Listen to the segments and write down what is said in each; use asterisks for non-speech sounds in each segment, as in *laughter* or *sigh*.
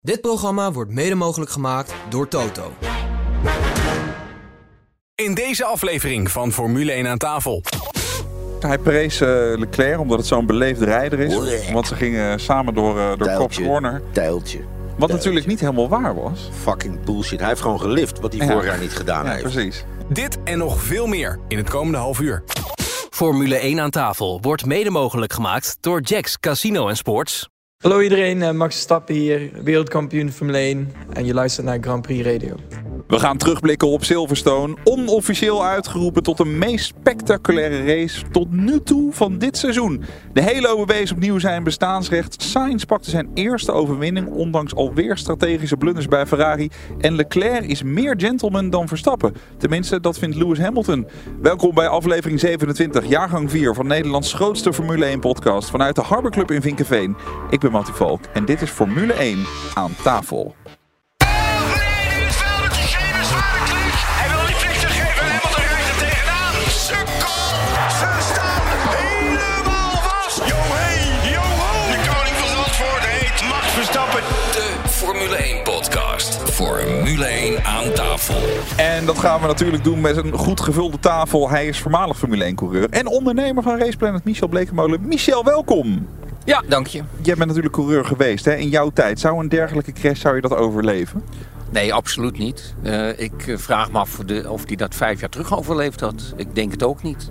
Dit programma wordt mede mogelijk gemaakt door Toto. In deze aflevering van Formule 1 aan tafel. Hij prees eh, Leclerc omdat het zo'n beleefde rijder is. Want ze gingen samen door, eh, door Tijltje. Corner. Tijltje. Wat natuurlijk niet helemaal waar was. Fucking bullshit. Hij heeft gewoon gelift wat hij Ja. vorig jaar niet gedaan Ja, heeft. precies. Dit en nog veel meer in het komende half uur. Formule 1 aan tafel wordt mede mogelijk gemaakt door Jacks Casino en Sports. Hallo iedereen, eh, Max Verstappen hier, wereldkampioen Formule 1 en je luistert naar Grand Prix Radio. We gaan terugblikken op Silverstone. Onofficieel uitgeroepen tot de meest spectaculaire race tot nu toe van dit seizoen. De hele OBB opnieuw zijn bestaansrecht. Sainz pakte zijn eerste overwinning, ondanks alweer strategische blunders bij Ferrari. En Leclerc is meer gentleman dan Verstappen. Tenminste, dat vindt Lewis Hamilton. Welkom bij aflevering 27, jaargang 4 van Nederlands grootste Formule 1 podcast. Vanuit de Harbor Club in Vinkenveen. Ik ben Mattie Valk en dit is Formule 1 aan tafel. Formule 1 podcast. Formule 1 aan tafel. En dat gaan we natuurlijk doen met een goed gevulde tafel. Hij is voormalig Formule 1 coureur en ondernemer van Raceplanet Michel Blekemolen. Michel, welkom! Ja, dank je. Jij bent natuurlijk coureur geweest hè? in jouw tijd. Zou een dergelijke crash, zou je dat overleven? Nee, absoluut niet. Eh, ik eh, vraag me af of de- of hij dat vijf jaar terug overleefd had. Ik denk het ook niet.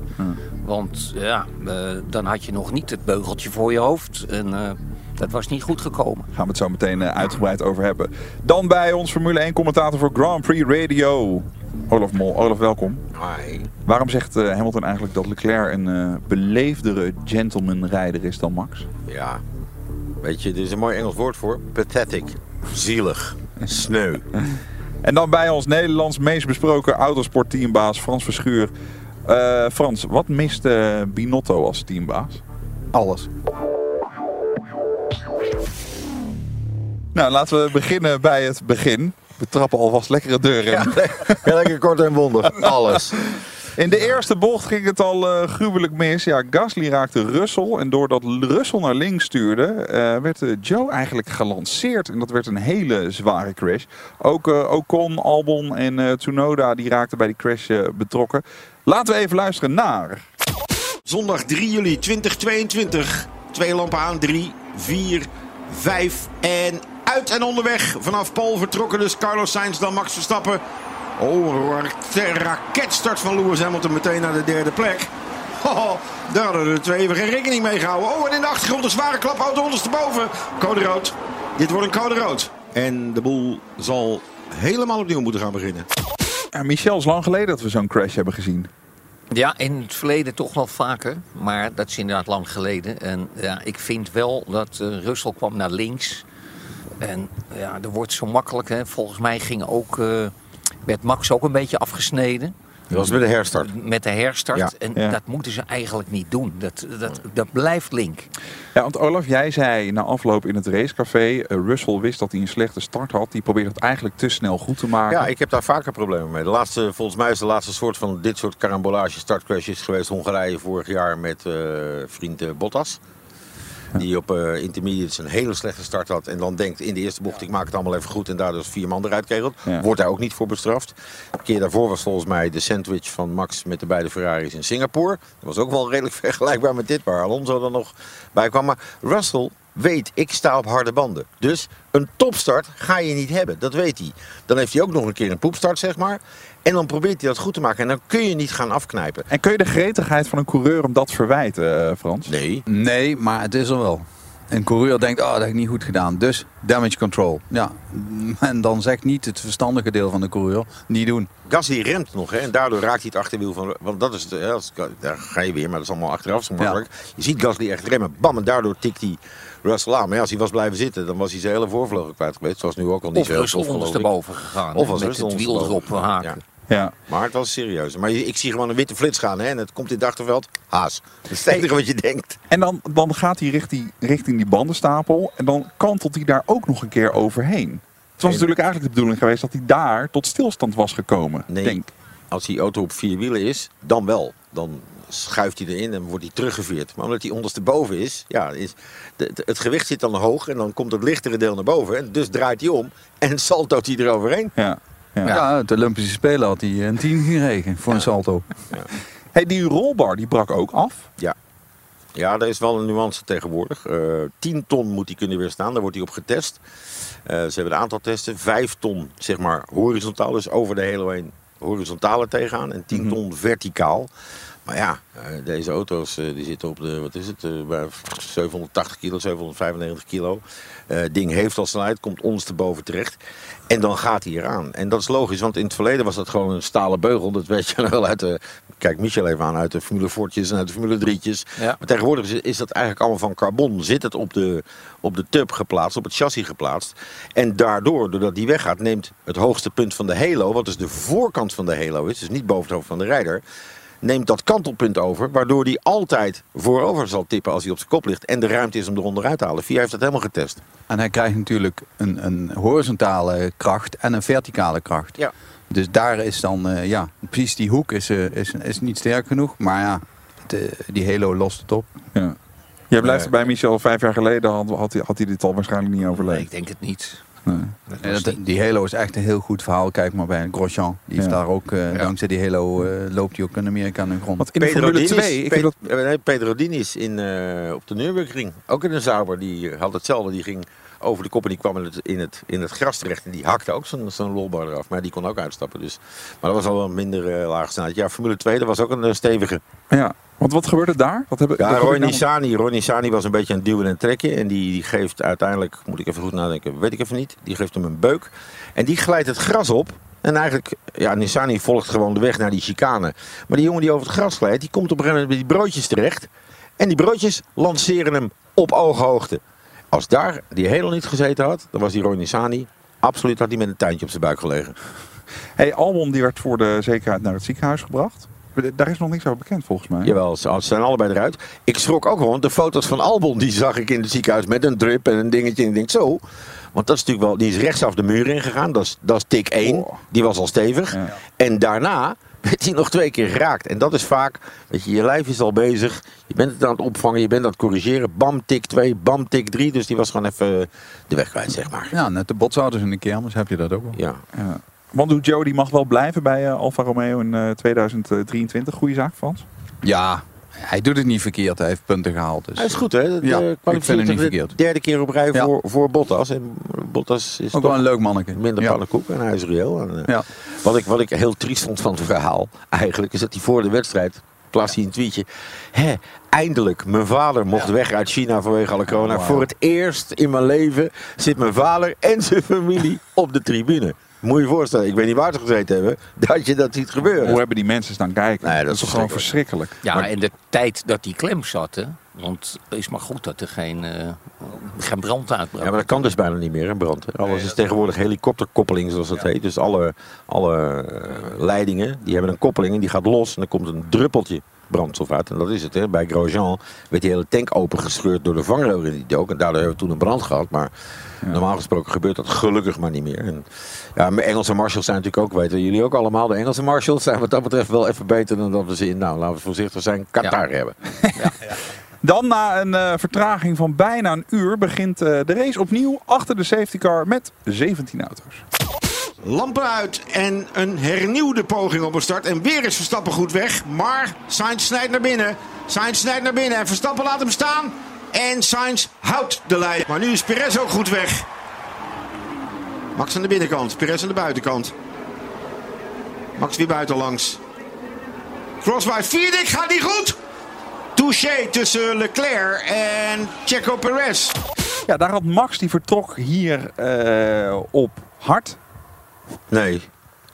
Want ja, eh, dan had je nog niet het beugeltje voor je hoofd. En eh, dat was niet goed gekomen. Gaan we het zo meteen uitgebreid over hebben. Dan bij ons Formule 1 commentator voor Grand Prix Radio. Olaf Mol. Olaf, welkom. Hi. Waarom zegt eh, Hamilton eigenlijk dat Leclerc een eh, beleefdere gentleman-rijder is dan Max? Ja. Weet je, er is een mooi Engels woord voor. Pathetic. Zielig. Sneu. *laughs* En dan bij ons Nederlands meest besproken autosportteambaas Frans Verschuur. Eh, Frans, wat mist Binotto als teambaas? Alles. Nou, laten we beginnen bij het begin. We trappen alvast lekkere deuren in. Ja, lekker kort en bondig. Alles. In de eerste bocht ging het al eh, gruwelijk mis. Ja, Gasly raakte Russell. En doordat Russell naar links stuurde, eh, werd eh, Joe eigenlijk gelanceerd. En dat werd een hele zware crash. Ook Ocon, Albon en eh, Tsunoda die raakten bij die crash eh, betrokken. Laten we even luisteren naar... Zondag 3 juli 2022. Twee lampen aan. 3, 4, 5 en uit en onderweg. Vanaf Paul vertrokken dus Carlos Sainz dan Max Verstappen. Oh, een raketstart van Lewis Hamilton meteen naar de derde plek. Oh, daar hadden de twee even geen rekening mee gehouden. Oh, en in de achtergrond een zware klapauto ondersteboven. Code rood. Dit wordt een code rood. En de boel zal helemaal opnieuw moeten gaan beginnen. Ja, Michel, is lang geleden dat we zo'n crash hebben gezien. Ja, in het verleden toch wel vaker. Maar dat is inderdaad lang geleden. En ja, ik vind wel dat eh Russell kwam naar links. En ja, er wordt zo makkelijk. Hè. Volgens mij ging ook, eh, werd Max ook een beetje afgesneden. Dat was bij de herstart. Met de herstart. Ja. En Ja. dat moeten ze eigenlijk niet doen. Dat, dat, dat blijft link. Ja, want Olaf, jij zei na afloop in het racecafé... eh, Russell wist dat hij een slechte start had. Die probeerde het eigenlijk te snel goed te maken. Ja, ik heb daar vaker problemen mee. De laatste, volgens mij is de laatste soort van dit soort karambolage startcrashes geweest Hongarije vorig jaar met eh, vriend Bottas. Die op eh intermediates een hele slechte start had. En dan denkt in de eerste bocht, ik maak het allemaal even goed. En daardoor is vier man eruit kegelt. Wordt hij ook niet voor bestraft. Een keer daarvoor was volgens mij de sandwich van Max met de beide Ferraris in Singapore. Dat was ook wel redelijk *laughs* vergelijkbaar met dit, waar Alonso er nog bij kwam. Maar Russell weet, ik sta op harde banden. Dus een topstart ga je niet hebben, dat weet hij. Dan heeft hij ook nog een keer een poepstart, zeg maar. En dan probeert hij dat goed te maken. En dan kun je niet gaan afknijpen. En kun je de gretigheid van een coureur om dat verwijten, eh, Frans? Nee. Nee, maar het is er wel. Een coureur denkt, oh, dat heb ik niet goed gedaan. Dus damage control. Ja. *laughs* En dan zegt niet het verstandige deel van de coureur, niet doen. Gasly remt nog hè, en daardoor raakt hij het achterwiel van... Want dat is, de, daar ga je weer, maar dat is allemaal achteraf zo makkelijk. Je ziet Gasly echt remmen, bam, en daardoor tikt hij Russell aan. Maar ja, als hij was blijven zitten, dan was hij zijn hele voorvleugel kwijt geweest. Zoals nu ook al niet Of zo heel Russell tof, ondersteboven gegaan. Of was met Russell het wiel erop haken. Ja. Ja. Maar het was serieus. Maar ik zie gewoon een witte flits gaan hè, en het komt in het achterveld. Haas. Dat is het enige wat je denkt. En dan, dan gaat hij richting, richting die bandenstapel. En dan kantelt hij daar ook nog een keer overheen. Het was natuurlijk eigenlijk de bedoeling geweest dat hij daar tot stilstand was gekomen. Nee. Denk. Als die auto op vier wielen is, dan wel. Dan schuift hij erin en wordt hij teruggeveerd. Maar omdat hij ondersteboven is, ja, is de- de- het gewicht zit dan hoog en dan komt het lichtere deel naar boven. En dus draait hij om en *laughs* saltoot hij eroverheen. Ja. Ja. Ja, het Olympische Spelen had hij een 10 geregen voor een salto. Hey, die rolbar die brak ook af. Ja. Ja, daar is wel een nuance tegenwoordig. Eh 10 ton moet hij kunnen weerstaan, daar wordt hij op getest. Eh, ze hebben een aantal testen. 5 ton, zeg maar, horizontaal, dus over de hele heen horizontale tegenaan. En 10 ton verticaal. Maar ja, eh, deze auto's eh, die zitten op de, wat is het, eh, bij 780 kilo, 795 kilo. Eh ding heeft al snelheid, komt ons te boven terecht. En dan gaat hij eraan. En dat is logisch, want in het verleden was dat gewoon een stalen beugel. Dat weet je *laughs* wel uit de, kijk Michel even aan, uit de Formule Fortjes en uit de Formule 3'tjes. Ja. Maar tegenwoordig is, is dat eigenlijk allemaal van carbon. Zit het op de, op de tub geplaatst, op het chassis geplaatst. En daardoor, doordat die weggaat, neemt het hoogste punt van de halo, wat dus de voorkant van de halo is, dus niet boven het hoofd van de rijder, neemt dat kantelpunt over, waardoor die altijd voorover zal tippen als hij op zijn kop ligt. En de ruimte is om eronder uit te halen. VIA heeft dat helemaal getest. En hij krijgt natuurlijk een, een horizontale kracht en een verticale kracht. Ja. Dus daar is dan, eh, ja, precies die hoek is, eh, is, is niet sterk genoeg. Maar ja, de, die halo lost het op. Ja. Jij blijft Nee. bij Michel, vijf jaar geleden had, had, hij, had hij dit al waarschijnlijk niet Nee, overleefd. ik denk het niet. Nee. Dat die halo is echt een heel goed verhaal. Kijk maar bij Grosjean. Die heeft Ja. daar ook, eh, Ja. dankzij die halo, eh, loopt hij ook in Amerika aan de grond. Want in de Formule 2, ik Pe- heb dat, eh, nee, Pedro Diniz in, eh, op de Nürburgring, ook in een Sauber, die had hetzelfde. Die ging over de kop en die kwam in het, in het, in het gras terecht. En die hakte ook zo'n zo'n rolbar eraf. Maar die kon ook uitstappen. Dus. Maar dat was al een minder uh, laag snelheid. Ja, Formule 2, dat was ook een eh, stevige. ja. Want wat gebeurde daar? Wat hebben, Ja, Roy Nissani, Roy Nissani was een beetje aan het duwen en trekken. En die, die geeft uiteindelijk, moet ik even goed nadenken, weet ik even niet. Die geeft hem een beuk. En die glijdt het gras op. En eigenlijk, ja, Nissani volgt gewoon de weg naar die chicane. Maar die jongen die over het gras glijdt, die komt op een gegeven moment bij die broodjes terecht. En die broodjes lanceren hem op ooghoogte. Als daar die helemaal niet gezeten had, dan was die Roy Nissani, absoluut had hij met een tuintje op zijn buik gelegen. Hey, Albon die werd voor de zekerheid naar het ziekenhuis gebracht. Daar is nog niks over bekend volgens mij. Jawel, ze zijn allebei eruit. Ik schrok ook gewoon. De foto's van Albon, die zag ik in het ziekenhuis met een drip en een dingetje. En ik denk zo. Want dat is natuurlijk wel, die is rechtsaf de muur ingegaan. Dat is, dat is tik 1. Oh. Die was al stevig. Ja. En daarna werd hij nog twee keer geraakt. En dat is vaak, weet je, je lijf is al bezig. Je bent het aan het opvangen, je bent aan het corrigeren. Bam, tik 2, bam, tik 3. Dus die was gewoon even de weg kwijt, zeg maar. Ja, net de botsauto's in de kermis heb je dat ook wel. Ja. Ja. Want Joe die mag wel blijven bij eh, Alfa Romeo in eh, 2023. Goede zaak, Frans. Ja, hij doet het niet verkeerd. Hij heeft punten gehaald. Dus. Hij is goed, hè? De Ja, ik vind hem niet de verkeerd. derde keer op rij Ja. voor, voor Bottas. En Bottas is Ook wel een leuk manneke. minder ja. pannenkoek en hij is reëel. En, eh, Ja. wat, ik, wat ik heel triest vond van het verhaal eigenlijk... is dat hij voor de wedstrijd plaatst hij een tweetje. Hè, eindelijk, mijn vader mocht weg uit China vanwege alle corona. Oh. Voor het eerst in mijn leven zit mijn vader en zijn familie *laughs* op de tribune. Moet je je voorstellen, ik weet niet waar ze gezeten hebben... *laughs* dat je dat ziet gebeuren. Hoe hebben die mensen staan kijken? Nee, dat dat, is toch gewoon verschrikkelijk. Ja, Maar- en de tijd dat die klem zat, hè. Want het is maar goed dat er geen, eh, geen brand uitbrak. Ja, maar dat kan dus bijna niet meer, een brand. hè. Alles is tegenwoordig helikopterkoppeling, zoals dat heet. Dus alle, alle eh, leidingen, die hebben een koppeling en die gaat los. En dan komt een druppeltje brandstof uit. En dat is het, hè. Bij Grosjean werd die hele tank opengescheurd door de vangrail in die dook. En daardoor hebben we toen een brand gehad. Maar normaal gesproken gebeurt dat gelukkig maar niet meer. En, ja, Engelse marshals zijn natuurlijk ook, weten jullie ook allemaal. De Engelse marshals zijn wat dat betreft wel even beter dan dat we ze in, nou laten we voorzichtig zijn, Qatar hebben. *laughs* Dan na een eh, vertraging van bijna een uur begint eh, de race opnieuw achter de safety car met 17 auto's. Lampen uit en een hernieuwde poging op een start. En weer is Verstappen goed weg. Maar Sainz snijdt naar binnen. Sainz snijdt naar binnen en Verstappen laat hem staan. En Sainz houdt de lijn. Maar nu is Perez ook goed weg. Max aan de binnenkant, Perez aan de buitenkant. Max weer buitenlangs. Crosswise, Vierdik gaat niet goed. Touché tussen Leclerc en Checo Perez. Ja, daar had Max, die vertrok hier eh, op hard. Nee,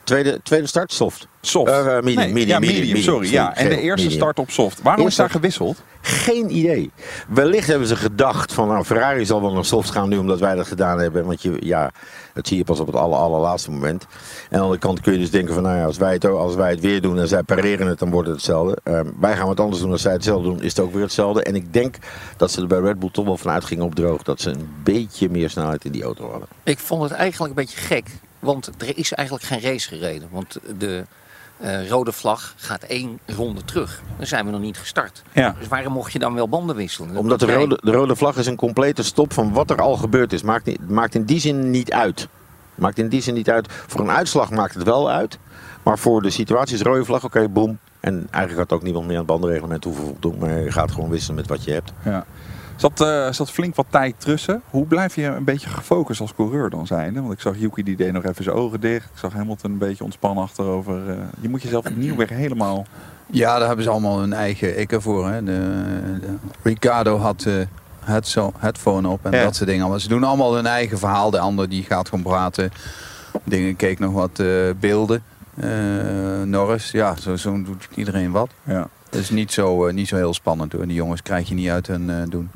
tweede, tweede start soft. Soft. Eh, medium, Nee, medium, ja, medium, medium, sorry. Ja. En de eerste medium. start op soft. Waarom Eerste is daar gewisseld? Geen idee. Wellicht hebben ze gedacht van nou, Ferrari zal wel naar soft gaan nu omdat wij dat gedaan hebben. Want je, ja, dat zie je pas op het aller, allerlaatste moment. En aan de andere kant kun je dus denken van nou ja, als wij het, als wij het weer doen en zij pareren het, dan wordt het hetzelfde. Ehm, wij gaan wat anders doen als zij hetzelfde doen, is het ook weer hetzelfde. En ik denk dat ze er bij Red Bull toch wel vanuit gingen op droog dat ze een beetje meer snelheid in die auto hadden. Ik vond het eigenlijk een beetje gek. Want er is eigenlijk geen race gereden. Want de, Eh, rode vlag gaat één ronde terug. Dan zijn we nog niet gestart. Ja. Dus waarom mocht je dan wel banden wisselen? Dat Omdat de rode, de rode vlag is een complete stop van wat er al gebeurd is. Maakt, niet- maakt in die zin niet uit. Maakt in die zin niet uit. Voor een uitslag maakt het wel uit. Maar voor de situatie is rode vlag, oké, boom. En eigenlijk had ook niemand meer aan het bandenreglement hoeven voldoen. Maar je gaat gewoon wisselen met wat je hebt. Ja. Zat, eh, zat flink wat tijd tussen. Hoe blijf je een beetje gefocust als coureur dan zijn? Want ik zag Yuki die deed nog even zijn ogen dicht. Ik zag Hamilton een beetje ontspannen achterover. eh, je moet jezelf opnieuw weer helemaal... Ja, daar hebben ze allemaal hun eigen ikke voor. Hè. De, de- Ricardo had eh headso- headphone op en Ja. dat soort dingen. Maar ze doen allemaal hun eigen verhaal. De ander die gaat gewoon praten. Dingen keek nog wat beelden. Norris, ja, zo, zo doet iedereen wat. Ja. Het is niet zo, eh, niet zo heel spannend hoor. Die jongens krijg je niet uit hun eh, doen.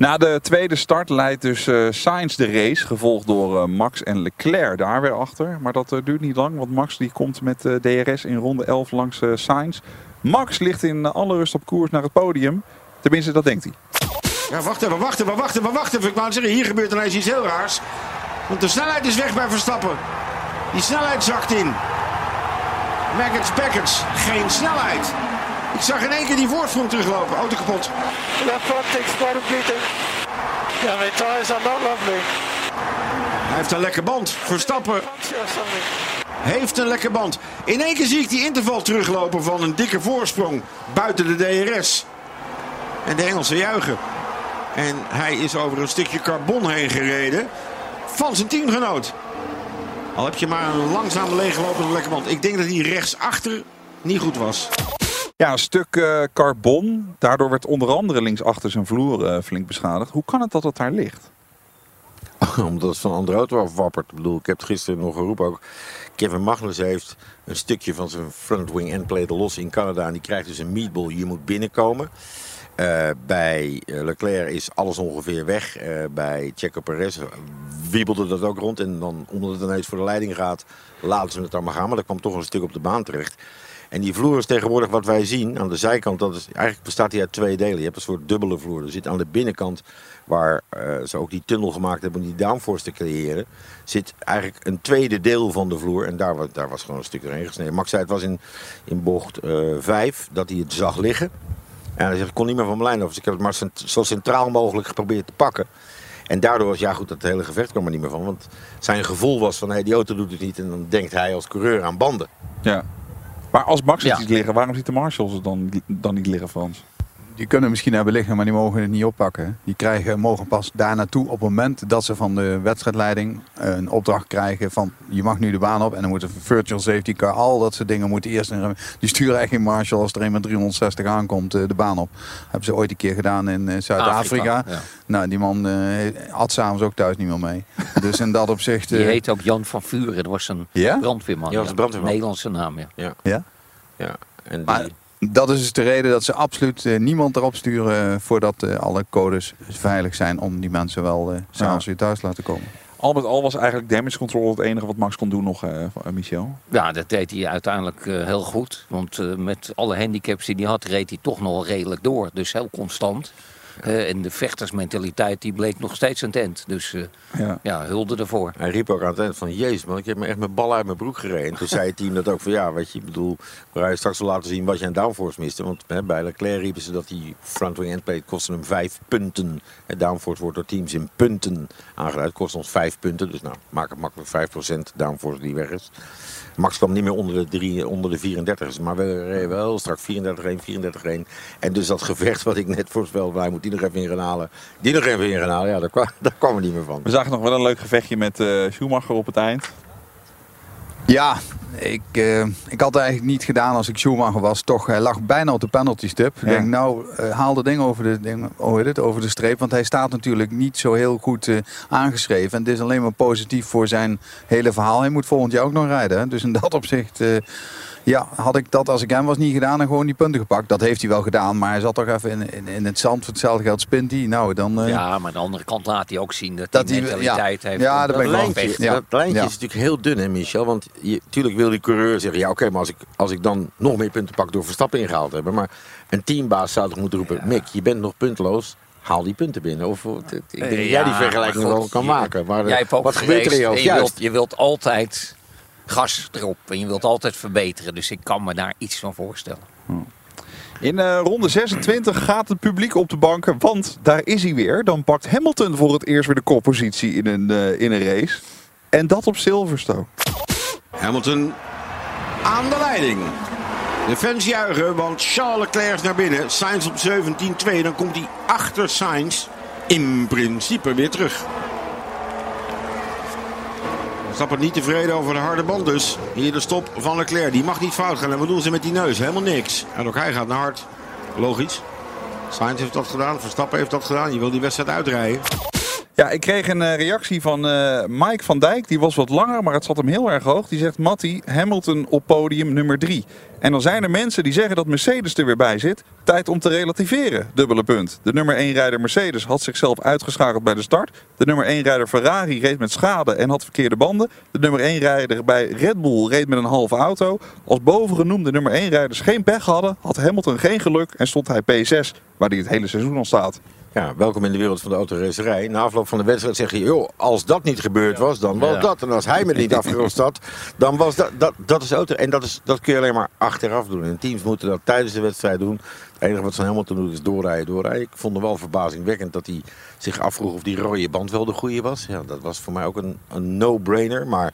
Na de tweede start leidt dus eh Sainz de race, gevolgd door eh, Max en Leclerc daar weer achter. Maar dat eh, duurt niet lang, want Max die komt met eh, DRS in ronde 11 langs eh Sainz. Max ligt in alle rust op koers naar het podium. Tenminste, dat denkt hij. Ja, wacht even, wacht even, wacht even, wacht even. Ik wou zeggen, hier gebeurt ineens iets heel raars. Want de snelheid is weg bij Verstappen. Die snelheid zakt in. Maggots, Baggots, geen snelheid. Ik zag in één keer die voorsprong teruglopen. Auto kapot. Left front takes quite a beating. Yeah, my tires are not lovely. Hij heeft een lekker band. Verstappen heeft een lekker band. In één keer zie ik die interval teruglopen van een dikke voorsprong buiten de DRS. En de Engelsen juichen. En hij is over een stukje carbon heen gereden van zijn teamgenoot. Al heb je maar een langzaam leeglopende lekker band. Ik denk dat hij rechtsachter niet goed was. Ja, een stuk eh, carbon. Daardoor werd onder andere linksachter zijn vloer eh, flink beschadigd. Hoe kan het dat het daar ligt? *laughs* Omdat het van andere auto afwappert. Ik bedoel, ik heb het gisteren nog geroepen ook. Kevin Magnus heeft een stukje van zijn front wing endplate los in Canada. En die krijgt dus een meatball. Je moet binnenkomen. Eh, bij Leclerc is alles ongeveer weg. Bij Checo Perez wiebelde dat ook rond. En dan, omdat het ineens voor de leiding gaat, laten ze het allemaal gaan. Maar er kwam toch een stuk op de baan terecht. En die vloer is tegenwoordig wat wij zien aan de zijkant. Dat is, eigenlijk bestaat die uit twee delen. Je hebt een soort dubbele vloer. Er zit aan de binnenkant, waar eh, ze ook die tunnel gemaakt hebben om die downforce te creëren, zit eigenlijk een tweede deel van de vloer. En daar, daar was gewoon een stuk doorheen gesneden. Max zei het was in, in bocht 5 dat hij het zag liggen. En hij zegt, ik kon niet meer van mijn lijn af. Dus ik heb het maar zo centraal mogelijk geprobeerd te pakken. En daardoor was, ja goed, dat hele gevecht kwam er niet meer van. Want zijn gevoel was van, hey, die auto doet het niet. En dan denkt hij als coureur aan banden. Ja. Maar als Max het Ja. ziet liggen, waarom ziet de Marshalls het dan, dan niet liggen, Frans? Die kunnen misschien hebben liggen, maar die mogen het niet oppakken. Die krijgen, mogen pas daar naartoe op het moment dat ze van de wedstrijdleiding een opdracht krijgen van je mag nu de baan op en dan moet een virtual safety car, al dat soort dingen moeten eerst in. Die sturen echt geen marshal als er een met 360 aankomt eh, de baan op. hebben ze ooit een keer gedaan in eh, Zuid-Afrika. Afrika, ja. Nou, die man eh had s'avonds ook thuis niet meer mee. dus in dat opzicht. Die eh, heet ook Jan van Vuren. Dat was een brandweerman. Ja, dat was een brandweerman. Nederlandse naam, ja. Ja. ja? ja. En die, Maar dat is dus de reden dat ze absoluut eh, niemand erop sturen eh, voordat eh, alle codes veilig zijn om die mensen wel eh s'avonds weer thuis te laten komen. Al met al was eigenlijk damage control het enige wat Max kon doen nog, eh, van- Michel. Ja, dat deed hij uiteindelijk eh, heel goed. Want eh, met alle handicaps die hij had, reed hij toch nog redelijk door. Dus heel constant. Eh, en de vechtersmentaliteit die bleek nog steeds een tent. Dus eh, Ja. ja, hulde ervoor. Hij riep ook aan het eind van, jezus man, ik heb me echt mijn bal uit mijn broek gereden. Toen zei het team dat ook van, ja, weet je, ik bedoel, waar hij straks wil laten zien wat je aan downforce miste. Want hè, bij Leclerc riepen ze dat die front wing endplate kostte hem vijf punten. En downforce wordt door teams in punten aangeduid, kost ons vijf punten. Dus nou, maak het makkelijk 5% downforce die weg is. Max kwam niet meer onder de, drie, onder de 34, maar we reden wel strak 34-1, 34-1. En dus dat gevecht wat ik net voorspelde, hij moet die nog even in gaan halen. Die nog even in gaan halen, ja, daar kwam, *laughs* daar kwam er niet meer van. We zagen nog wel een leuk gevechtje met eh, Schumacher op het eind. Ja, ik, eh, ik had het eigenlijk niet gedaan als ik Schumacher was. Toch, hij lag bijna op de penalty stip. Ik denk, nou, eh, haal de ding over de, ding, hoe heet het, over de streep. Want hij staat natuurlijk niet zo heel goed eh, aangeschreven. En het is alleen maar positief voor zijn hele verhaal. Hij moet volgend jaar ook nog rijden. hè. Dus in dat opzicht... eh, ja, had ik dat als ik hem was niet gedaan en gewoon die punten gepakt. Dat heeft hij wel gedaan, maar hij zat toch even in, in, in het zand. Voor hetzelfde geld spint hij. Nou, dan... eh, Ja, maar aan de andere kant laat hij ook zien dat, Dat hij mentaliteit ja. heeft. Ja, ben ik dat lijntje, Ja. dat lijntje Ja. is natuurlijk heel dun, hè, Michel? Want je, tuurlijk wil die coureur zeggen: ja, oké, maar als ik, als ik dan nog meer punten pak door Verstappen ingehaald te hebben. Maar een teambaas zou toch moeten roepen: Mick, je bent nog puntloos. Haal die punten binnen. Of, ik denk dat jij die vergelijking wel kan maken. Maar Jij hebt ook wat gebeurt er in geraced je en hoofd? je Juist. wilt, je wilt altijd gas erop. En je wilt altijd verbeteren. Dus ik kan me daar iets van voorstellen. In eh, ronde 26 gaat het publiek op de banken, want daar is hij weer. Dan pakt Hamilton voor het eerst weer de koppositie in een, eh, in een race. En dat op Silverstone. Hamilton aan de leiding. De fans juichen, want Charles Leclerc is naar binnen. Sainz op 17-2. Dan komt hij achter Sainz in principe weer terug. Stappen niet tevreden over de harde band dus. Hier de stop van Leclerc. Die mag niet fout gaan. En wat doen ze met die neus? Helemaal niks. En ook hij gaat naar hard. Logisch. Sainz heeft dat gedaan. Verstappen heeft dat gedaan. Je wil die wedstrijd uitrijden. Ja, ik kreeg een eh, reactie van eh, Mike van Dijk. Die was wat langer, maar het zat hem heel erg hoog. Die zegt, Matti, Hamilton op podium nummer 3. En dan zijn er mensen die zeggen dat Mercedes er weer bij zit. Tijd om te relativeren, dubbele punt. De nummer 1 rijder Mercedes had zichzelf uitgeschakeld bij de start. De nummer 1 rijder Ferrari reed met schade en had verkeerde banden. De nummer 1 rijder bij Red Bull reed met een halve auto. Als bovengenoemde nummer 1 rijders geen pech hadden, had Hamilton geen geluk en stond hij P6, waar hij het hele seizoen al staat. Ja, welkom in de wereld van de autoracerij. Na afloop van de wedstrijd zeg je, joh, als dat niet gebeurd was, dan was Ja. dat. En als hij me niet afgerust had, dan was dat, dat, dat is auto. En dat, is, dat kun je alleen maar achteraf doen. En teams moeten dat tijdens de wedstrijd doen. Het enige wat ze helemaal te doen is doorrijden, doorrijden. Ik vond het wel verbazingwekkend dat hij zich afvroeg of die rode band wel de goede was. Ja, dat was voor mij ook een, een no-brainer. Maar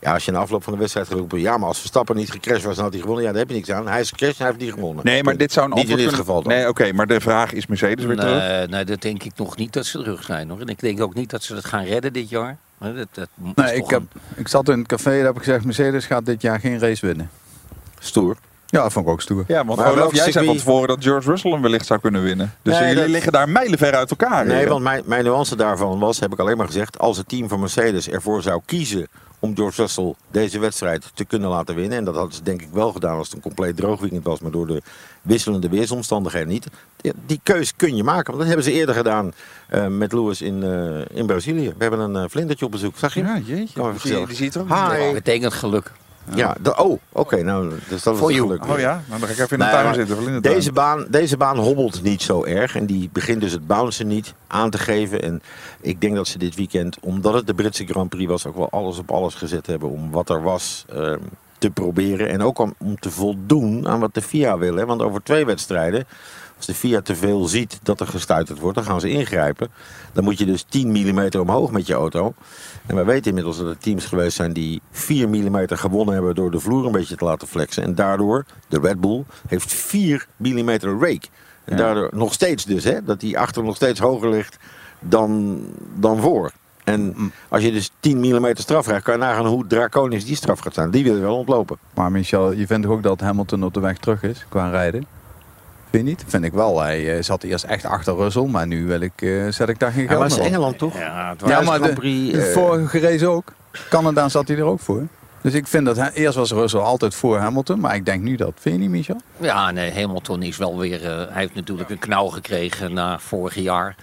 ja, als je na afloop van de wedstrijd gaat roepen, ja, maar als Verstappen niet gecrashed was, dan had hij gewonnen. Ja, daar heb je niks aan. Hij is gecrashed en hij heeft niet gewonnen. Nee, maar dit zou een Niet in antwoord dit kunnen- geval dan. Nee, oké, maar de vraag is Mercedes weer terug. Nee, nee, dat denk ik nog niet dat ze terug zijn. Hoor. En ik denk ook niet dat ze het gaan redden dit jaar. Hè, Dat, dat Nee, ik, heb, een- ik zat in het café en heb ik gezegd, Mercedes gaat dit jaar geen race winnen. Stoer. Ja, dat vond ik ook stoer. Ja, want Maar Olaf, welk jij zei van tevoren dat George Russell hem wellicht zou kunnen winnen. Dus Nee, jullie dat- liggen daar mijlenver uit elkaar. Nee, want mijn, mijn nuance daarvan was, heb ik alleen maar gezegd, als het team van Mercedes ervoor zou kiezen om George Russell deze wedstrijd te kunnen laten winnen. En dat hadden ze denk ik wel gedaan als het een compleet droog weekend was, maar door de wisselende weersomstandigheden niet. Die, die keus kun je maken, want dat hebben ze eerder gedaan eh, met Lewis in, eh, in Brazilië. We hebben een eh, vlindertje op bezoek, zag je? Ja, jeetje. Even Die, ziet er ook Hi. dat betekent geluk. Ja, oh, oké, nou, dus dat is For het you. geluk. Oh ja, nou, dan ga ik even in de Nee, tuin zitten. of in de tuin. Deze baan, deze baan hobbelt niet zo erg. En die begint dus het bouncen niet aan te geven. En ik denk dat ze dit weekend, omdat het de Britse Grand Prix was, ook wel alles op alles gezet hebben om wat er was ehm, te proberen. En ook om, om te voldoen aan wat de FIA wil. Hè. Want over twee wedstrijden, als de FIA te veel ziet dat er gestuiterd wordt, dan gaan ze ingrijpen. Dan moet je dus 10 mm omhoog met je auto. En wij weten inmiddels dat er teams geweest zijn die 4 mm gewonnen hebben door de vloer een beetje te laten flexen. En daardoor, de Red Bull, heeft 4 mm rake. En daardoor nog steeds dus, hè, dat die achter nog steeds hoger ligt dan, dan voor. En als je dus 10 mm straf krijgt, kan je nagaan hoe draconisch die straf gaat zijn. Die wil je wel ontlopen. Maar Michel, je vindt toch ook dat Hamilton op de weg terug is qua rijden? Vind je niet? Vind ik wel. Hij eh, zat eerst echt achter Russell, maar nu wil ik, eh, zet ik daar geen Ja, geld op. Engeland toch? Ja, het Ja, was- maar de, Grand Prix, de eh, vorige race ook. Canada zat hij er ook voor. Dus ik vind dat hij, eerst was Russell altijd voor Hamilton, maar ik denk nu dat. Vind je niet, Michel? Ja, nee, Hamilton is wel weer. eh, hij heeft natuurlijk een knauw gekregen na vorig jaar.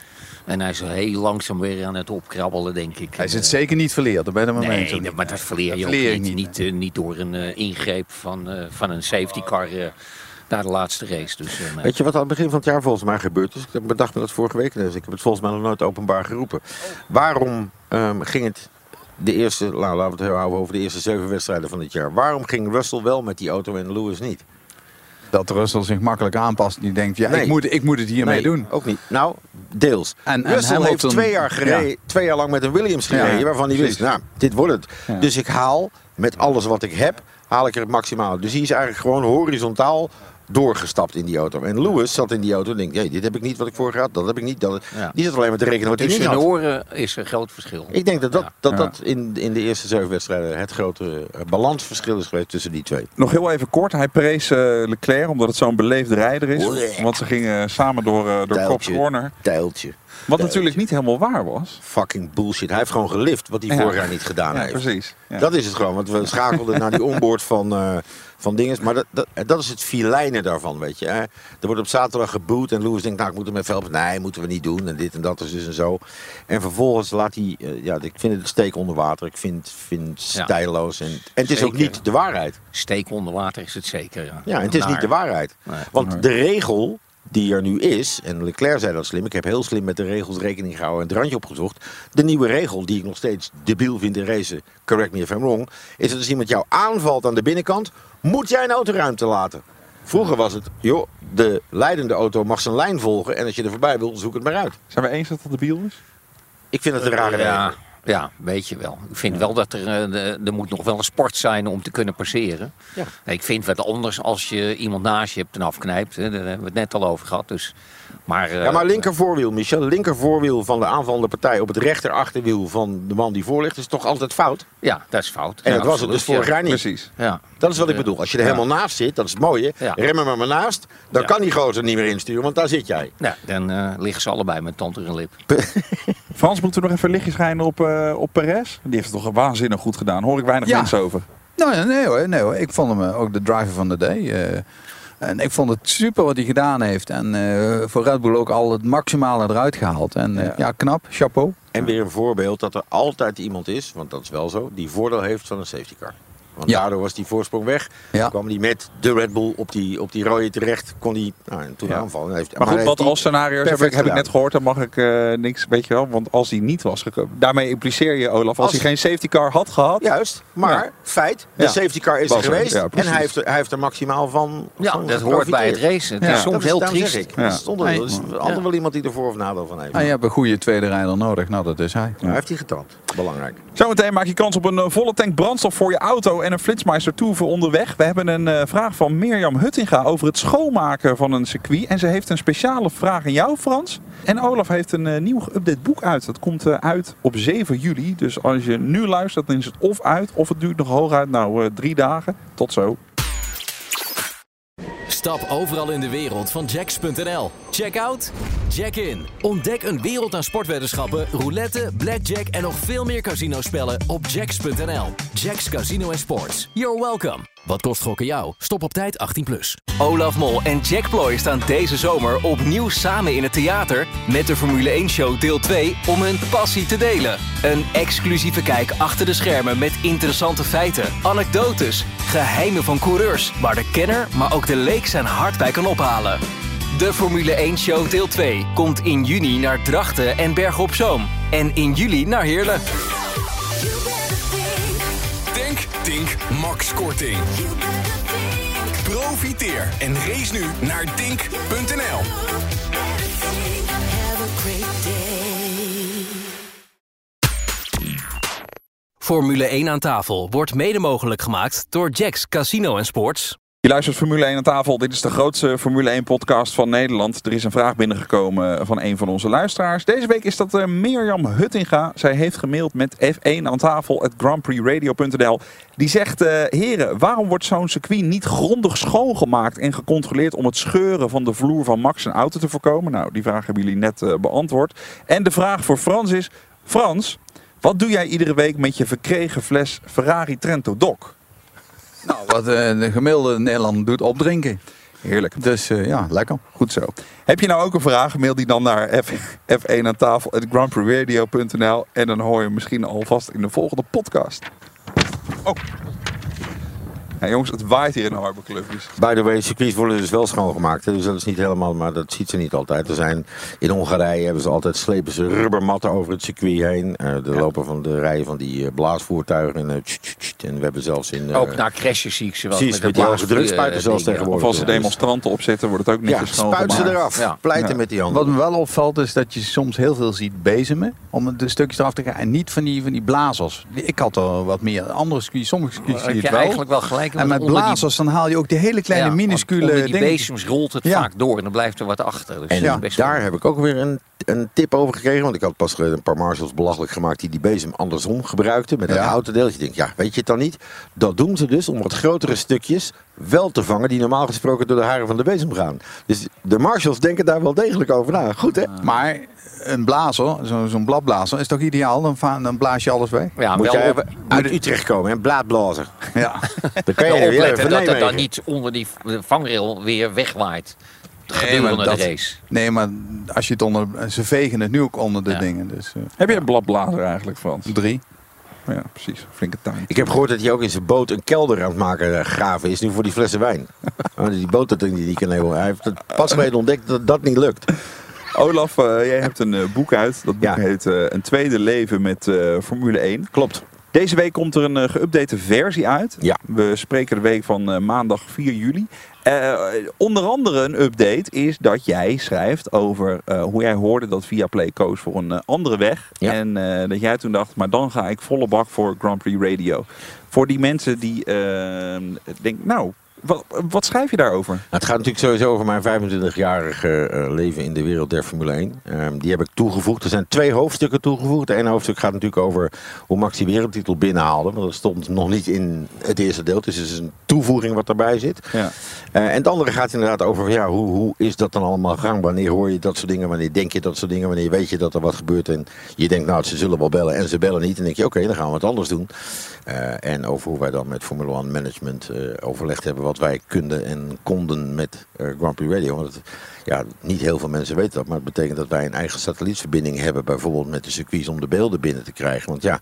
En hij is heel langzaam weer aan het opkrabbelen, denk ik. Hij zit zeker niet verleerd, daar ben eens, Nee, maar dat verleer je ook ik niet. niet, Niet, niet door een eh, ingreep van, eh, van een safety car naar de laatste race. Dus, eh, nee. Weet je wat aan het begin van het jaar volgens mij gebeurd is? Ik bedacht me dat vorige week. Dus ik heb het volgens mij nog nooit openbaar geroepen. Waarom ehm, ging het de eerste, nou, laten we het houden over de eerste zeven wedstrijden van dit jaar. Waarom ging Russell wel met die auto en Lewis niet? Dat Russell zich makkelijk aanpast. Die denkt, ja, Nee. ik, moet, ik moet het hiermee Nee, doen. Ook niet. Nou, deels. En- en Russell Hamilton- heeft twee jaar, gereden, Ja. twee jaar lang met een Williams gereden. Ja, waarvan hij wist, nou, dit wordt het. Ja. Dus ik haal met alles wat ik heb, haal ik er het maximaal. Dus hij is eigenlijk gewoon horizontaal doorgestapt in die auto. En Lewis zat in die auto en denkt, hey, dit heb ik niet wat ik vorig had, dat heb ik niet. Dat... Ja. Die zat alleen maar te rekenen wat hij niet had. oren is er groot verschil. Ik denk dat dat, Ja. dat, Ja. dat in, in de eerste zeven wedstrijden het grote eh, balansverschil is geweest tussen die twee. Nog heel even kort. Hij prees eh, Leclerc omdat het zo'n beleefde rijder is. Want ze gingen samen door, eh door Cops. Corner. Tijltje. Wat natuurlijk niet helemaal waar was. Fucking bullshit. Hij heeft gewoon gelift wat hij Ja. vorig jaar niet gedaan Ja, heeft. precies. Ja. Dat is het gewoon, want we schakelden naar die *laughs* onboard van, eh van dinges. Maar dat, dat, dat is het filijnen daarvan, weet je. hè. Er wordt op zaterdag geboet en Lewis denkt, nou ik moet hem even helpen. Nee, moeten we niet doen en dit en dat is dus en zo. En vervolgens laat hij, eh, ja, ik vind het een steek onder water. Ik vind, vind stijloos. En, en het is ook niet de waarheid. Steek onder water is het zeker. Ja, Ja, en het is Naar- niet de waarheid. Nee. Want de regel die er nu is, en Leclerc zei dat slim, ik heb heel slim met de regels rekening gehouden en het randje opgezocht. De nieuwe regel, die ik nog steeds debiel vind in racen, correct me if I'm wrong, is dat als iemand jou aanvalt aan de binnenkant, moet jij een autoruimte laten. Vroeger was het, joh, de leidende auto mag zijn lijn volgen en als je er voorbij wil, zoek het maar uit. Zijn we eens dat dat debiel is? Ik vind het een rare regel. Ja, weet je wel. Ik vind wel dat er, eh, de- er moet nog wel een sport zijn om te kunnen passeren. Ja. Ik vind wat anders als je iemand naast je hebt en afknijpt. Hè. Daar hebben we het net al over gehad. Dus, maar, eh, Ja, maar linker voorwiel, Michel. Linker voorwiel van de aanvallende partij op het rechter achterwiel van de man die voor ligt, is toch altijd fout? Ja, dat is fout. En Ja, dat was het dus ja. jaar niet. Precies. Ja. Dat is wat ik bedoel. Als je er Ja. helemaal naast zit, dat is het mooie. Ja. Rem er maar naast, dan Ja. kan die gozer niet meer insturen, want daar zit jij. Ja, dan eh, liggen ze allebei met tand in een lip. *laughs* Frans, moeten we nog even lichtjes schijnen op, eh, op Perez? Die heeft het toch waanzinnig goed gedaan. Hoor ik weinig Ja. mensen over. Nou ja, nee hoor, nee hoor. Ik vond hem eh, ook de driver van de day. eh. en ik vond het super wat hij gedaan heeft. En eh, voor Red Bull ook al het maximale eruit gehaald. En Ja. ja. knap, chapeau. En weer een voorbeeld dat er altijd iemand is, want dat is wel zo, die voordeel heeft van een safety car. Want Ja. daardoor was die voorsprong weg. Ja. Dan kwam hij met de Red Bull op die, op die rode terecht. Kon hij nou, en toen Ja. aanvallen. Hij Heeft, Maar goed, heeft wat hij als scenario's heb ik, heb ik net gehoord, dan mag ik eh, niks, weet je wel. Want als hij niet was gekomen, daarmee impliceer je, Olaf, als, Als- hij geen safety car had gehad. Juist, maar Ja. feit, de Ja. safety car is Was er er, geweest. ja, en hij heeft, er, hij heeft er maximaal van Ja, van dat hoort bij het racen. Het Ja. is soms heel triest. Er is Nee. altijd Ja. wel iemand die er voor of nadeel van heeft. En je hebt een goede tweede rijder nodig. Nou, dat is hij. Maar heeft hij getoond. Belangrijk. Zometeen maak je kans op een eh, volle tank brandstof voor je auto en een Flitsmeister voor onderweg. We hebben een eh, vraag van Mirjam Huttinga over het schoonmaken van een circuit. En ze heeft een speciale vraag aan jou, Frans. En Olaf heeft een eh, nieuw geüpdate boek uit. Dat komt eh, uit op 7 juli. Dus als je nu luistert, dan is het of uit of het duurt nog hooguit nou drie dagen. Tot zo. Stap overal in de wereld van Jacks.nl. Check out, check in. Ontdek een wereld aan sportweddenschappen, roulette, blackjack en nog veel meer casinospellen op Jacks.nl. Jacks Casino en Sports. You're welcome. Wat kost gokken jou? Stop op tijd 18+. Plus. Olaf Mol en Jack Ploy staan deze zomer opnieuw samen in het theater... met de Formule 1-show deel 2 om hun passie te delen. Een exclusieve kijk achter de schermen met interessante feiten, anekdotes... geheimen van coureurs waar de kenner, maar ook de leek zijn hart bij kan ophalen. De Formule 1-show deel 2 komt in juni naar Drachten en Berg op Zoom. En in juli naar Heerlen. Tink, Max Korting. Profiteer en race nu naar dink.nl. Formule 1 aan tafel wordt mede mogelijk gemaakt door Jacks Casino Sports. Je luistert Formule 1 aan tafel. Dit is de grootste Formule 1 podcast van Nederland. Er is een vraag binnengekomen van een van onze luisteraars. Deze week is dat eh, Mirjam Huttinga. Zij heeft gemaild met F1 aan tafel, grandprixradio.nl. Die zegt, eh, heren, waarom wordt zo'n circuit niet grondig schoongemaakt en gecontroleerd om het scheuren van de vloer van Max zijn auto te voorkomen? Nou, die vraag hebben jullie net eh, beantwoord. En de vraag voor Frans is, Frans, wat doe jij iedere week met je verkregen fles Ferrari Trento Doc? Nou, wat eh, de gemiddelde Nederlander doet, opdrinken. Heerlijk. Dus eh, ja, lekker. Goed zo. Heb je nou ook een vraag? Mail die dan naar F, F1 aan tafel grandprixradio.nl en dan hoor je hem misschien alvast in de volgende podcast. Oh. Ja, jongens, het waait hier in Harbour dus. Clubjes. By the way, circuits worden dus wel schoongemaakt. hè. Dus dat is niet helemaal, maar dat ziet ze niet altijd. Er zijn, in Hongarije hebben ze altijd, slepen ze rubbermatten over het circuit heen. Eh er lopen van de rijen van die eh, blaasvoertuigen. En, eh, tsch, tsch, tsch. en we hebben zelfs in... Ook naar crashes zie ik ze wel. precies, de met die hoge zelfs tegenwoordig. Of als er Ja, demonstranten op zitten, wordt het ook dus- Ja, netjes spuit ze eraf. Ja. Pleiten Ja. met die handen. Wat me wel opvalt is dat je soms heel veel ziet bezemen om de stukjes eraf te gaan. En niet van die, van die blazers. Ik had er wat meer. Andere circuits, sommige circuits Heb zie je je het wel. eigenlijk wel gelijk. En met die- blazers dan haal je ook die hele kleine Ja, minuscule die dingen. bezems rolt het Ja. vaak door en dan blijft er wat achter. Dus En best daar wel- heb ik ook weer een, een tip over gekregen. Want ik had pas een paar marshals belachelijk gemaakt die die bezem andersom gebruikten. Met dat Ja. houten deel. Je denkt, ja, weet je het dan niet? Dat doen ze dus om wat grotere stukjes wel te vangen. Die normaal gesproken door de haren van de bezem gaan. Dus de marshals denken daar wel degelijk over na. Goed hè? Maar een blazer, zo- zo'n bladblazer, is toch ideaal? Dan, dan blaas je alles weg. Ja, Moet wel jij op- uit Utrecht komen, hè? Blaadblazer. Ja. *laughs* Dan kan je wel weer opletten dat het dan niet onder die vangrail weer wegwaait. Nee, Gedurende maar de race. Nee, maar als je het onder... Ze vegen het nu ook onder de Ja. dingen. Dus eh, Heb je een bladblazer eigenlijk, Frans? drie. Ja, precies. Flinke tuin. Ik heb gehoord dat hij ook in zijn boot een kelder aan het maken eh, graven is. Nu voor die flessen wijn. Maar *laughs* die boot dat die, die kan heel. Hij heeft het pas *laughs* geleden ontdekt dat dat niet lukt. Olaf, eh, jij hebt een eh, boek uit. Dat boek Ja. heet eh, Een tweede leven met Formule 1. Klopt. Deze week komt er een geüpdate versie uit. Ja. We spreken de week van maandag 4 juli. Onder andere een update is dat jij schrijft over hoe jij hoorde dat Viaplay koos voor een andere weg. Ja. En dat jij toen dacht, maar dan ga ik volle bak voor Grand Prix Radio. Voor die mensen die denken, nou, wat, wat schrijf je daarover? Nou, het gaat natuurlijk sowieso over mijn 25-jarige eh, leven in de wereld der Formule 1. Ehm, die heb ik toegevoegd. Er zijn twee hoofdstukken toegevoegd. Het ene hoofdstuk gaat natuurlijk over hoe Max die wereldtitel binnenhaalde. Maar dat stond nog niet in het eerste deel. Dus het is een toevoeging wat erbij zit. Ja. Eh, en het andere gaat inderdaad over ja, hoe, hoe is dat dan allemaal gang? Wanneer hoor je dat soort dingen? Wanneer denk je dat soort dingen? Wanneer weet je dat er wat gebeurt? En je denkt, nou, ze zullen wel bellen en ze bellen niet. En dan denk je, oké, dan gaan we wat anders doen. Eh, en over hoe wij dan met Formule 1 management overlegd hebben wat wij konden en konden met eh, Grand Prix Radio. Want ja, niet heel veel mensen weten dat, maar het betekent dat wij een eigen satellietverbinding hebben, bijvoorbeeld met de circuits om de beelden binnen te krijgen. Want ja,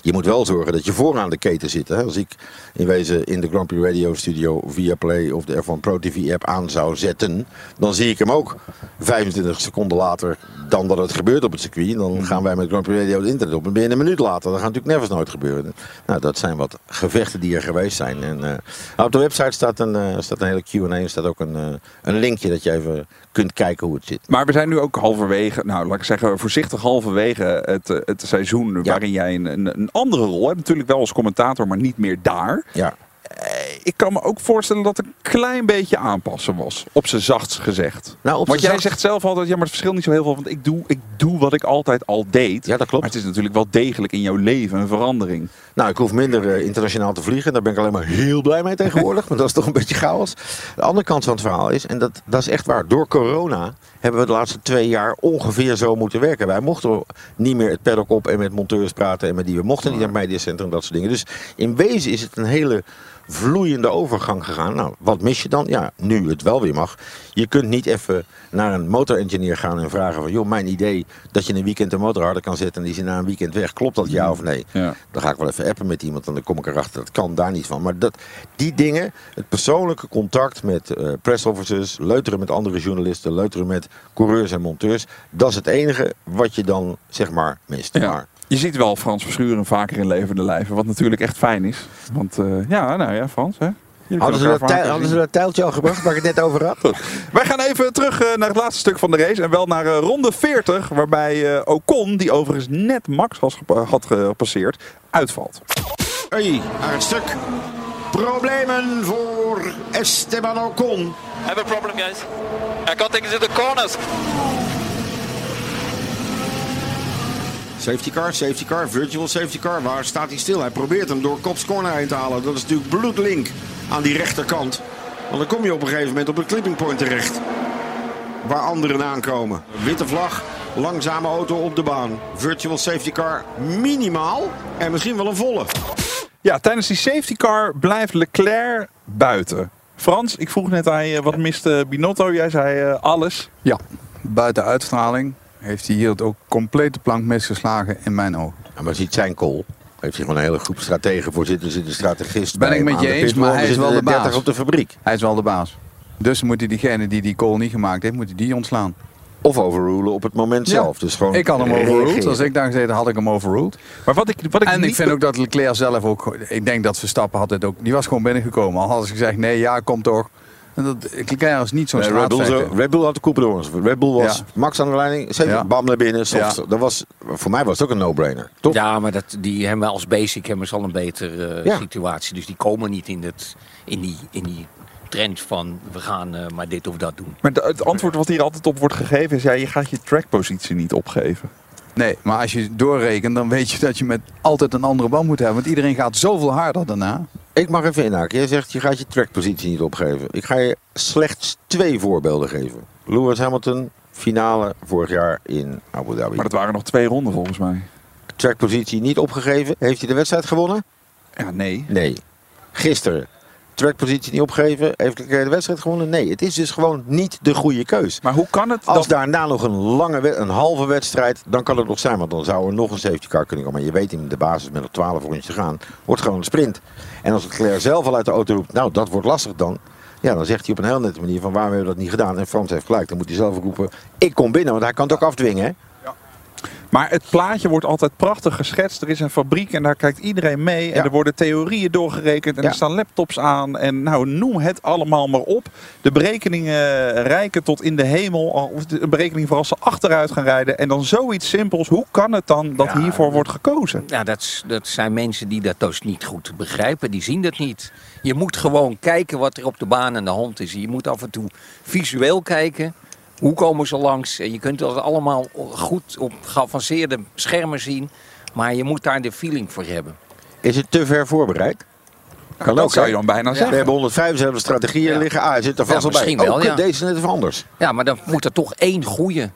je moet wel zorgen dat je vooraan de keten zit. Hè? Als ik in wezen in de Grand Prix Radio studio via Play of de F1 Pro TV app aan zou zetten, dan zie ik hem ook 25 seconden later dan dat het gebeurt op het circuit. En dan gaan wij met Grand Prix Radio het internet op en binnen een minuut later. Dat gaat natuurlijk nergens nooit gebeuren. Nou, dat zijn wat gevechten die er geweest zijn. En eh, op de website staat een, eh, staat een hele Q&A en staat ook een, eh, een linkje dat je even kunt kijken hoe het zit. Maar we zijn nu ook halverwege, nou laat ik zeggen voorzichtig halverwege het, eh, het seizoen Ja. waarin jij een, een, een andere rol hebt. Natuurlijk wel als commentator, maar niet meer daar. Ja. Ik kan me ook voorstellen dat het een klein beetje aanpassen was. Op zijn zachtst gezegd. Nou, op want jij zegt zelf altijd, ja maar het verschilt niet zo heel veel. Want ik doe, ik doe wat ik altijd al deed. Ja, dat klopt. Maar het is natuurlijk wel degelijk in jouw leven een verandering. Nou, ik hoef minder eh, internationaal te vliegen. Daar ben ik alleen maar heel blij mee tegenwoordig. *laughs* want dat is toch een beetje chaos. De andere kant van het verhaal is, en dat, dat is echt waar. Door corona hebben we de laatste twee jaar ongeveer zo moeten werken. Wij mochten niet meer het paddock op en met monteurs praten. En met die we mochten niet naar het mediacentrum, dat soort dingen. Dus in wezen is het een hele vloeiende overgang gegaan. Nou, wat mis je dan? Ja, nu het wel weer mag. Je kunt niet even naar een motorengineer gaan en vragen van... joh, mijn idee dat je een weekend een motor harder kan zetten... en die is na een weekend weg. Klopt dat ja of nee? Ja. Dan ga ik wel even appen met iemand en dan kom ik erachter. Dat kan daar niet van. Maar dat, die dingen, het persoonlijke contact met eh press officers... leuteren met andere journalisten, leuteren met coureurs en monteurs... dat is het enige wat je dan, zeg maar, mist. Ja. Maar Je ziet wel Frans Verschuren vaker in levende lijven. Wat natuurlijk echt fijn is. Want eh, ja, nou ja, Frans hè. Hadden ze, dat, elkaar tij- vaker hadden ze zien. dat tijltje al gebracht waar ik het net over had? *laughs* Wij gaan even terug eh, naar het laatste stuk van de race. En wel naar eh, ronde 40. Waarbij Ocon, die overigens net Max was had gepasseerd, uitvalt. Hey, aan het stuk. Problemen voor Esteban Ocon. Have a problem, guys. I take it to the corners. Safety car, safety car, virtual safety car. Waar staat hij stil? Hij probeert hem door Kops corner heen te halen. Dat is natuurlijk bloedlink aan die rechterkant. Want dan kom je op een gegeven moment op een clipping point terecht. Waar anderen aankomen. Witte vlag, langzame auto op de baan. Virtual safety car minimaal. En misschien wel een volle. Ja, tijdens die safety car blijft Leclerc buiten. Frans, ik vroeg net aan je, wat miste Binotto? Jij zei eh, alles. Ja, buiten uitstraling heeft hij hier het ook complete plank misgeslagen in mijn ogen. Ja, maar ziet zijn call. Heeft hij gewoon een hele groep strategen voor zitten. Zit een strategist Ben bij ik met je de eens, maar hij is wel de 30 baas. op de fabriek. Hij is wel de baas. Dus moet hij diegene die die call niet gemaakt heeft, moet hij die ontslaan. Of overrulen op het moment Ja. zelf. Dus gewoon ik had hem overruled. Als ik daar gezeten had ik hem overruled. Maar wat ik, wat ik En niet ik vind ook dat Leclerc zelf ook... Ik denk dat Verstappen had het ook... Die was gewoon binnengekomen. Al hadden ze gezegd, nee, ja, kom toch. En dat, Leclerc is niet zo'n Nee, Red, Bull, straatvechter. zo- Red Bull had de koep door ons. Red Bull was Ja. Max aan de leiding. Zeven, Ja. bam naar binnen. Soft. Ja. Dat was, voor mij was het ook een no-brainer. Toch? Ja, maar dat, die hebben we als basic hebben ze al een betere eh, Ja. situatie. Dus die komen niet in, het, in, die, in die trend van we gaan eh, maar dit of dat doen. Maar de- het antwoord wat hier altijd op wordt gegeven is, ja, je gaat je trackpositie niet opgeven. Nee, maar als je doorrekent, dan weet je dat je met altijd een andere band moet hebben. Want iedereen gaat zoveel harder daarna. Ik mag even inhaken. Jij zegt je gaat je trackpositie niet opgeven. Ik ga je slechts twee voorbeelden geven. Lewis Hamilton, finale vorig jaar in Abu Dhabi. Maar dat waren nog twee ronden volgens mij. Trackpositie niet opgegeven. Heeft hij de wedstrijd gewonnen? Ja, nee. Nee. Gisteren trackpositie niet opgeven, heeft de wedstrijd gewonnen? Nee, het is dus gewoon niet de goede keus. Maar hoe kan het Als dat... daarna nog een lange, een halve wedstrijd, dan kan het nog zijn. Want dan zou er nog een safety car kunnen komen. Maar je weet in de basis met nog 12 rondjes te gaan, wordt gewoon een sprint. En als Leclerc zelf al uit de auto roept, nou dat wordt lastig dan. Ja, dan zegt hij op een heel nette manier van waarom hebben we dat niet gedaan. En Frans heeft gelijk, dan moet hij zelf roepen, ik kom binnen. Want hij kan het ook afdwingen hè. Maar het plaatje wordt altijd prachtig geschetst. Er is een fabriek en daar kijkt iedereen mee. En er worden theorieën doorgerekend. En Ja. er staan laptops aan. En nou, noem het allemaal maar op. De berekeningen rijken tot in de hemel. Of de berekening voor als ze achteruit gaan rijden. En dan zoiets simpels. Hoe kan het dan dat Ja, hiervoor wordt gekozen? Ja, dat, dat zijn mensen die dat dus niet goed begrijpen. Die zien dat niet. Je moet gewoon kijken wat er op de baan aan de hand is. Je moet af en toe visueel kijken. Hoe komen ze langs? En je kunt dat allemaal goed op geavanceerde schermen zien. Maar je moet daar de feeling voor hebben. Is het te ver voorbereid? Kan dat ook, zou je dan bijna We zeggen. hebben 175 strategieën Ja. liggen. Ah, hij zit er vast Ja, wel bij. misschien wel, oh, ja. deze is net even anders. Ja, maar dan moet er toch één goeie.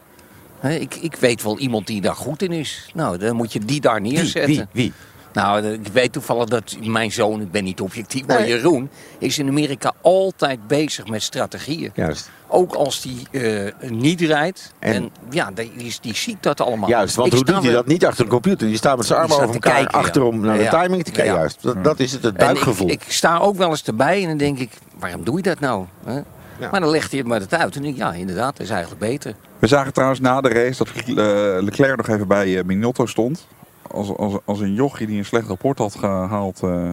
Hè, Ik, ik weet wel iemand die daar goed in is. Nou, dan moet je die daar neerzetten. Wie? Wie? Nou, de- ik weet toevallig dat mijn zoon, ik ben niet objectief, maar Nee. Jeroen, is in Amerika altijd bezig met strategieën. Juist. Ook als die eh, niet rijdt. En, En- ja, die, die, die ziet dat allemaal. Juist, want Ik hoe doet hij dat? Niet achter een computer. Die staat met zijn armen over elkaar kijken, ja. achterom naar de Ja. timing te kijken. Ja. Juist, dat, dat is het, het En buikgevoel. Ik, ik sta ook wel eens erbij en dan denk ik, waarom doe je dat nou? Hè? Maar dan legt hij het maar het uit. En denk ik, ja, inderdaad, dat is eigenlijk beter. We zagen trouwens na de race dat eh, Leclerc nog even bij eh, Minotto stond. Als, als, als een jochie die een slecht rapport had gehaald. eh,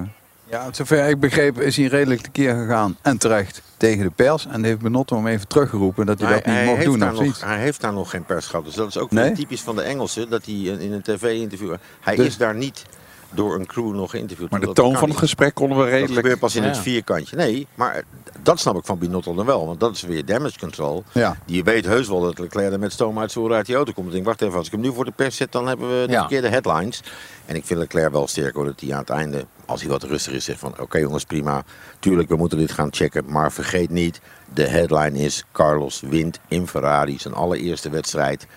Ja, zover ik begreep is hij redelijk tekeer gegaan en terecht tegen de pers. En heeft Benotto hem even teruggeroepen dat hij, dat niet mocht doen nog, hij heeft daar nog geen pers gehad. Dus dat is ook Nee? typisch van de Engelsen. Dat hij in een tv-interview... Hij Dus- is daar niet door een crew nog geïnterviewd. maar de Dat toon van het niet. gesprek konden we Dat redelijk... gebeurt pas in het vierkantje. Nee, maar dat snap ik van Binotto dan wel. Want dat is weer damage control. Ja. Die weet heus wel dat Leclerc er met stoom uit zijn oren uit die auto komt. Ik denk, wacht even, als ik hem nu voor de pers zet, dan hebben we de Ja. verkeerde headlines. En ik vind Leclerc wel sterk hoor, dat hij aan het einde, als hij wat rustiger is, zegt van... Oké jongens, prima. Tuurlijk, we moeten dit gaan checken. Maar vergeet niet, de headline is... Carlos wint in Ferrari zijn allereerste wedstrijd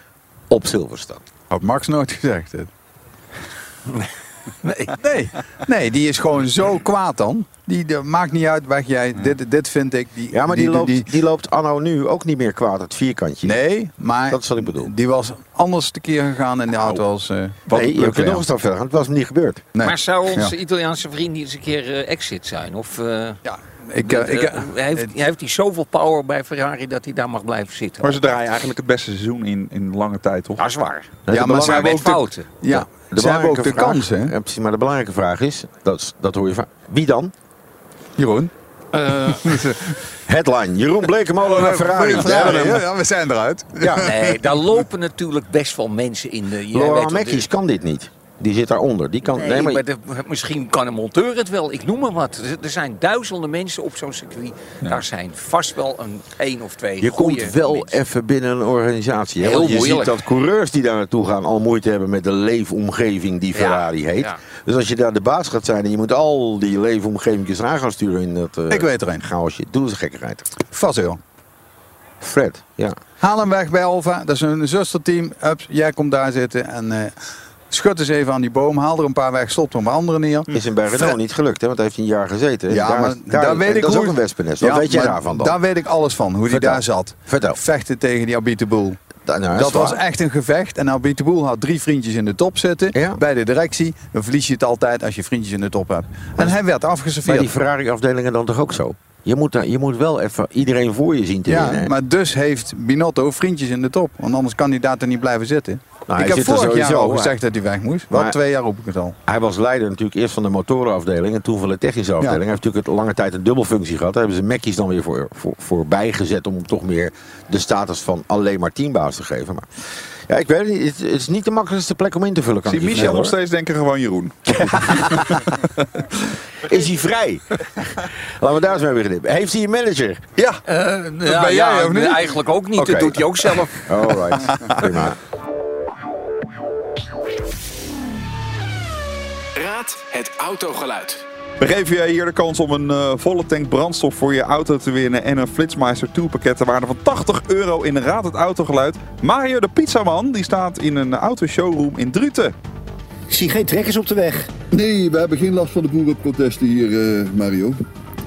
op Silverstone. Had Max nooit gezegd. Dit. *laughs* Nee. Nee, nee, die is gewoon zo kwaad dan. Die, maakt niet uit weg jij. Dit, dit vind ik. Die, Ja, maar die, loopt, die- die loopt anno nu ook niet meer kwaad, het vierkantje. nee, maar Dat is wat ik bedoel. die was anders tekeer gegaan in de auto als. eh wat nee, je kunt nog een stap verder gaan. Het was hem niet gebeurd. Nee. Maar zou onze Ja. Italiaanse vriend niet eens een keer eh, exit zijn? Of eh, Ja, ik, eh, ik, eh, heeft, heeft hij zoveel power bij Ferrari dat hij daar mag blijven zitten? Maar ze draaien eigenlijk het beste seizoen in, in lange tijd, toch? Dat is waar. ja, maar ze hebben ook de, fouten. ja, ze hebben ook de belangrijke kans, vraag- hè? Ja, precies, maar de belangrijke vraag is, dat, dat hoor je vaak. Wie dan? Jeroen. Eh, *laughs* Headline, Jeroen Blekemolen naar Ferrari. Ja, ja, we zijn eruit. Ja. nee, daar lopen natuurlijk best wel mensen in de... Laurent wel, Mekkies de- kan dit niet. Die zit daaronder. Die kan, Nee, nee, maar, maar de- misschien kan een monteur het wel. Ik noem maar wat. Er- Er zijn duizenden mensen op zo'n circuit. Daar zijn vast wel een één of twee je komt wel mensen. even binnen een organisatie. Hè? Heel Want je moeilijk. ziet dat coureurs die daar naartoe gaan al moeite hebben met de leefomgeving die Ja, Ferrari heet. ja. Dus als je daar de baas gaat zijn en je moet al die leefomgevingjes aan gaan sturen in dat eh, Ik weet er een. chaosje. Doe eens een gekkigheid. Fazio. Fred, ja. Haal hem weg bij Alfa. Dat is een zusterteam. Ups, jij komt daar zitten en eh, schud eens even aan die boom. Haal er een paar weg, stop er een andere neer. Is Renault Fred- niet gelukt, hè? want hij heeft een jaar gezeten. Ja, daar, maar daar, daar weet ik dat is ook een wespennest. Wat Ja, weet je maar daarvan dan? Daar weet ik alles van, hoe hij daar zat. Vertel. Vechten tegen die Abiteboel. Da- nou, Dat was echt een gevecht. En Abiteboel had drie vriendjes in de top zitten. Ja. Bij de directie. Dan verlies je het altijd als je vriendjes in de top hebt. En hij werd Bij afgeserveerd. die Ferrari-afdelingen dan toch ook zo? Je moet, daar, je moet wel even iedereen voor je zien te. Ja, maar dus heeft Binotto vriendjes in de top. Want anders kan hij daar toch niet blijven zitten. Nou, ik heb vorig jaar al gezegd dat hij weg moest. Wel twee jaar roep ik het al. Hij was leider natuurlijk eerst van de motorenafdeling en toen van de technische afdeling. Hij heeft natuurlijk het lange tijd een dubbelfunctie gehad. Daar hebben ze Mackies dan weer voor, voor, voorbij gezet om hem toch meer de status van alleen maar teambaas te geven. Maar ja, ik weet het niet. Het, het is niet de makkelijkste plek om in te vullen. Kan Zie Michel nog steeds denken gewoon Jeroen. *laughs* Is hij vrij? *laughs* Laten we daar eens mee beginnen. Heeft hij een manager? Ja, Eh, ja, ben jij, ja, of niet? Eigenlijk ook niet. Oké. Dat doet hij ook zelf. Alright, prima. *laughs* Raad het autogeluid. we geven je hier de kans om een eh, volle tank brandstof voor je auto te winnen en een Flitsmeister 2 pakket ter waarde van 80 euro in Raad het Autogeluid. Mario de Pizzaman die staat in een autoshowroom in Druten. Ik zie geen trekkers op de weg. Nee, we hebben geen last van de boerenprotesten hier, eh, Mario.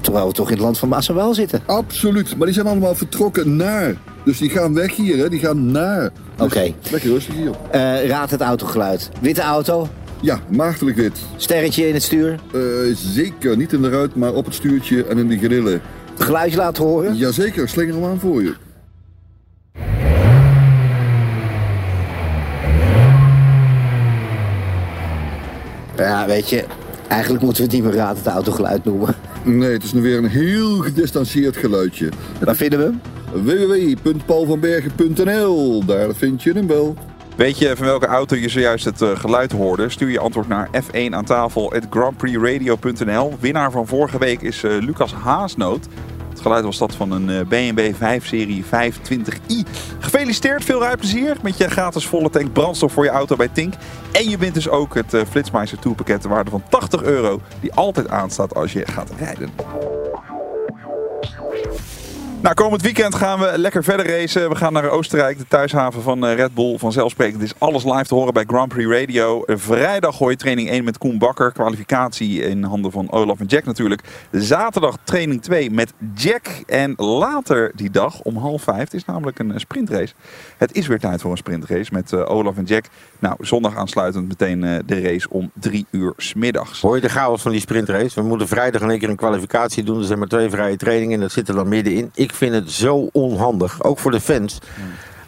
Terwijl we toch in het land van Maas en Waal zitten. Absoluut, maar die zijn allemaal vertrokken naar. Dus die gaan weg hier, hè? die gaan naar. Dus Oké. Lekker rustig hier. Eh, raad het autogeluid. Witte auto? Ja, maagdelijk wit. Sterretje in het stuur? Eh, zeker, niet in de ruit, maar op het stuurtje en in de grillen. Geluidje laten horen? Jazeker, slinger hem aan voor je. Ja, weet je, eigenlijk moeten we het niet meer raad het autogeluid noemen. Nee, het is nu weer een heel gedistanceerd geluidje. Waar vinden we hem? www.paulvanbergen.nl Daar vind je hem wel. Weet je van welke auto je zojuist het eh, geluid hoorde? Stuur je antwoord naar F1 aan tafel grandprixradio.nl. Winnaar van vorige week is eh, Lucas Haasnoot. Het geluid was dat van een eh, BMW 5-serie 520i. Gefeliciteerd, veel rijplezier met je gratis volle tank brandstof voor je auto bij Tink. En je wint dus ook het uh, Flitsmeister Tourpakket ter waarde van 80 euro. Die altijd aanstaat als je gaat rijden. Nou, komend weekend gaan we lekker verder racen. We gaan naar Oostenrijk, de thuishaven van eh, Red Bull. Vanzelfsprekend is alles live te horen bij Grand Prix Radio. Eh, Vrijdag gooi je training 1 met Koen Bakker. Kwalificatie in handen van Olaf en Jack natuurlijk. Zaterdag training 2 met Jack. En later die dag om half vijf, is namelijk een eh, sprintrace. Het is weer tijd voor een sprintrace met Olaf en Jack. Nou, zondag aansluitend meteen de race om drie uur smiddags. Hoor je de chaos van die sprintrace? We moeten vrijdag in één keer een kwalificatie doen. Er zijn maar twee vrije trainingen en dat zit er dan middenin. Ik vind het zo onhandig, ook voor de fans.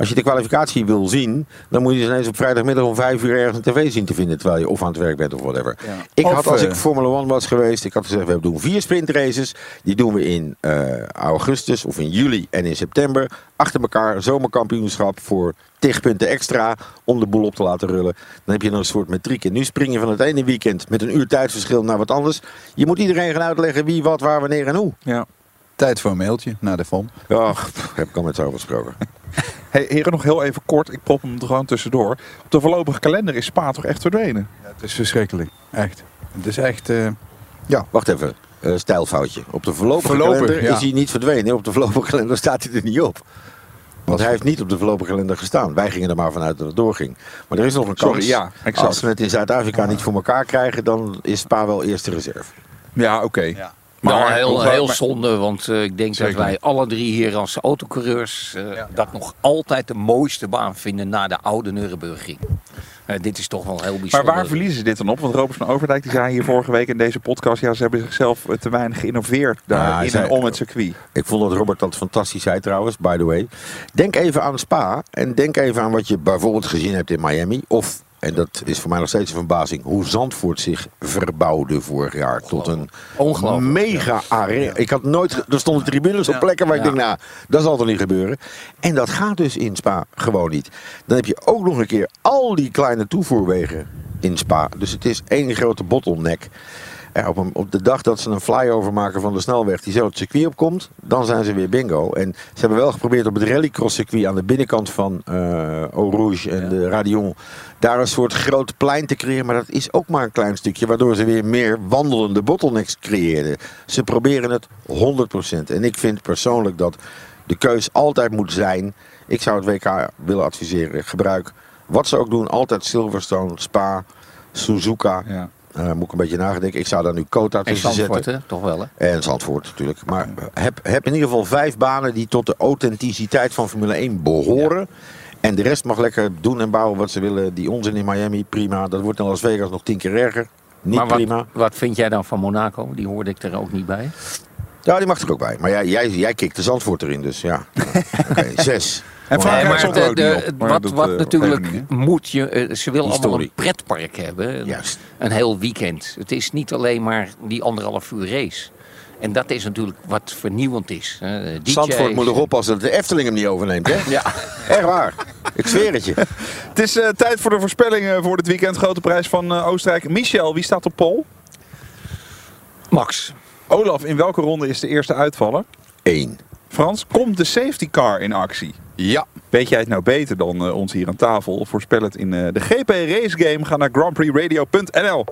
Als je de kwalificatie wil zien, dan moet je ineens op vrijdagmiddag om vijf uur ergens een tv zien te vinden. Terwijl je of aan het werk bent of whatever. Ik Of, had, als eh, ik Formule 1 was geweest, ik had gezegd, we doen vier sprintraces. Die doen we in eh, augustus of in juli en in september. Achter elkaar, zomerkampioenschap voor tig punten extra om de boel op te laten rullen. Dan heb je een soort metriek. En nu spring je van het ene weekend met een uur tijdsverschil naar wat anders. Je moet iedereen gaan uitleggen wie, wat, waar, wanneer en hoe. Ja. Tijd voor een mailtje naar de FOM. Ja, pff, heb ik al met zo gesproken. *laughs* Hey, heren, nog heel even kort. Ik prop hem er gewoon tussendoor. Op de voorlopige kalender is Spa toch echt verdwenen? Ja, het is verschrikkelijk. Echt. Het is echt... eh, Ja, wacht even. Eh, stijlfoutje. Op de voorlopige Voorlopig, kalender ja. is hij niet verdwenen. Op de voorlopige kalender staat hij er niet op. Want hij heeft niet op de voorlopige kalender gestaan. Wij gingen er maar vanuit dat het doorging. Maar er is nog een Sorry, kans. ja, exact. Als we het in Zuid-Afrika niet voor elkaar krijgen, dan is Spa wel eerste reserve. Ja, oké. Maar Maar- heel, maar- heel maar- zonde, want eh, ik denk Zeker. dat wij alle drie hier als autocoureurs eh, dat nog altijd de mooiste baan vinden na de oude Nürburgring. Eh, dit is toch wel heel Maar bijzonder. waar verliezen ze dit dan op? Want Robert van Overdijk die zei hier vorige week in deze podcast... ja, ze hebben zichzelf te weinig geïnnoveerd daar in zei- en om het circuit. Ik vond dat Robert dat fantastisch zei trouwens, by the way. Denk even aan Spa en denk even aan wat je bijvoorbeeld gezien hebt in Miami. Of, en dat is voor mij nog steeds een verbazing, hoe Zandvoort zich verbouwde vorig jaar. Tot een mega arena. Ik had nooit, er stonden tribunes op plekken waar ik denk, nou, dat zal toch niet gebeuren. En dat gaat dus in Spa gewoon niet. Dan heb je ook nog een keer al die kleine toevoerwegen in Spa. Dus het is één grote bottleneck. Ja, op, een- op de dag dat ze een flyover maken van de snelweg die zo het circuit opkomt, dan zijn ze weer bingo. En ze hebben wel geprobeerd op het rallycross circuit aan de binnenkant van eh Eau Rouge en de Radion daar een soort groot plein te creëren. Maar dat is ook maar een klein stukje, waardoor ze weer meer wandelende bottlenecks creëerden. Ze proberen het 100%. En ik vind persoonlijk dat de keus altijd moet zijn. Ik zou het WK willen adviseren. Gebruik wat ze ook doen, altijd Silverstone, Spa, Suzuka. Ja. Eh, moet ik een beetje nagedenken. Ik zou daar nu en tussen Zandvoort, zetten. hè? toch wel hè? En Zandvoort natuurlijk. Maar heb, heb in ieder geval vijf banen die tot de authenticiteit van Formule 1 behoren. En de rest mag lekker doen en bouwen wat ze willen. Die onzin in Miami, prima. Dat wordt in Las Vegas nog tien keer erger. Niet maar wat, prima. wat vind jij dan van Monaco? Die hoorde ik er ook niet bij. Ja, die mag er ook bij. Maar jij, jij, jij kikt de Zandvoort erin, dus ja. *laughs* Oké, zes. En Frankrijk maar stond er ook de- maar wat, dat, wat eh, natuurlijk niet, moet je, eh, ze willen allemaal een pretpark hebben. Een, Juist. een heel weekend. Het is niet alleen maar die anderhalf uur race. En dat is natuurlijk wat vernieuwend is. hè. DJ's. Zandvoort moet nog oppassen dat de Efteling hem niet overneemt, hè? *laughs* Ja. Echt waar. Ik zweer het je. *laughs* Het is eh, tijd voor de voorspellingen voor dit weekend. Grote prijs van Oostenrijk. Michel, wie staat op pol? Max. Olaf, in welke ronde is de eerste uitvaller? Eén. Frans, komt de safety car in actie? Ja. Weet jij het nou beter dan eh, ons hier aan tafel? Voorspel het in eh, de GP Race Game. Ga naar grandprixradio.nl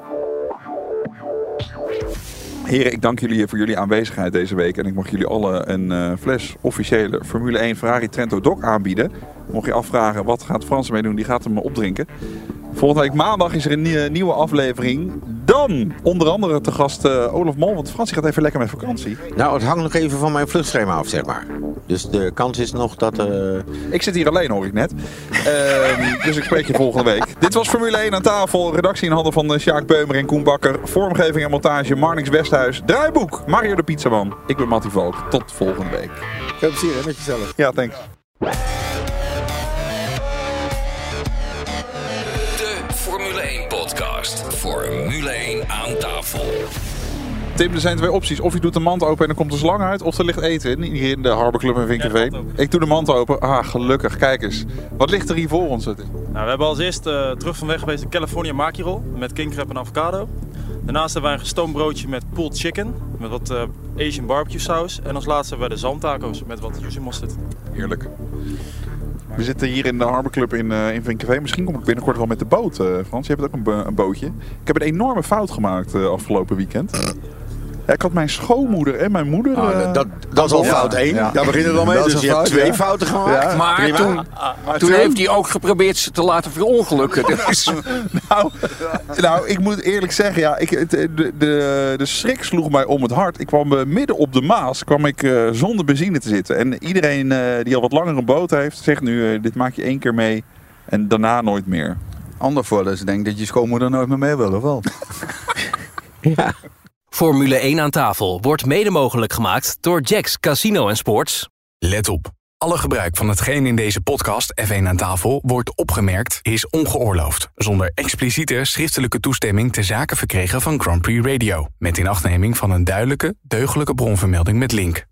Heren, ik dank jullie voor jullie aanwezigheid deze week. En ik mag jullie alle een eh, fles officiële Formule 1 Ferrari Trento Doc aanbieden. Mocht je afvragen wat gaat Frans ermee doen, die gaat hem opdrinken. Volgende week maandag is er een nie- nieuwe aflevering. Dan onder andere te gast eh, Olaf Mol, want Frans gaat even lekker met vakantie. Nou, het hangt nog even van mijn vluchtschema af, zeg maar. Dus de kans is nog dat... eh, Ik zit hier alleen, hoor ik net. Ehm, dus ik spreek je volgende week. Dit was Formule 1 aan tafel. Redactie in handen van uh, Sjaak Beumer en Koen Bakker. Vormgeving en montage Marnix Westhuis. Draaiboek Mario de Pizzaman. Ik ben Mattie Valk. Tot volgende week. Veel plezier hè, met jezelf. Ja, thanks. Podcast. Formule 1 aan tafel. Tim, er zijn twee opties. Of je doet de mand open en dan komt er slang uit. Of er ligt eten in, hier in de Harbor Club in Vinkenveen. Ik doe de mand open. Ah, gelukkig. Kijk eens. Wat ligt er hier voor ons? Nou, we hebben als eerst eh, terug van weg geweest de California Maki Roll met king crab en avocado. Daarnaast hebben wij een gestoomd broodje met pulled chicken met wat eh, Asian barbecue saus. En als laatste hebben wij de zalmtaco's met wat juicy mosterd. Heerlijk. We zitten hier in de Harbor Club in, eh in. Misschien kom ik binnenkort wel met de boot, eh, Frans. Je hebt ook een, een bootje. Ik heb een enorme fout gemaakt eh, afgelopen weekend. Ja, ik had mijn schoonmoeder en mijn moeder... Nou, eh, dat- dat- dat is al fout één. Daar beginnen we dan *laughs* mee. Dat Dus je hebt twee ja. fouten gemaakt. Ja. Maar toen, maar toen toen- heeft hij ook geprobeerd ze te laten verongelukken. *laughs* Dus, nou, nou, ik moet eerlijk zeggen, ja, ik, het, de, de, de schrik sloeg mij om het hart. Ik kwam eh, midden op de Maas, kwam ik eh, zonder benzine te zitten. En iedereen eh, die al wat langer een boot heeft, zegt nu, eh, dit maak je één keer mee en daarna nooit meer. Ander voordeel is denk ik dat je schoonmoeder nooit meer mee wil, of wel? *laughs* Formule 1 aan tafel wordt mede mogelijk gemaakt door Jacks Casino en Sports. Let op. Alle gebruik van hetgeen in deze podcast F1 aan tafel wordt opgemerkt is ongeoorloofd. Zonder expliciete schriftelijke toestemming te zaken verkregen van Grand Prix Radio. Met inachtneming van een duidelijke, deugdelijke bronvermelding met link.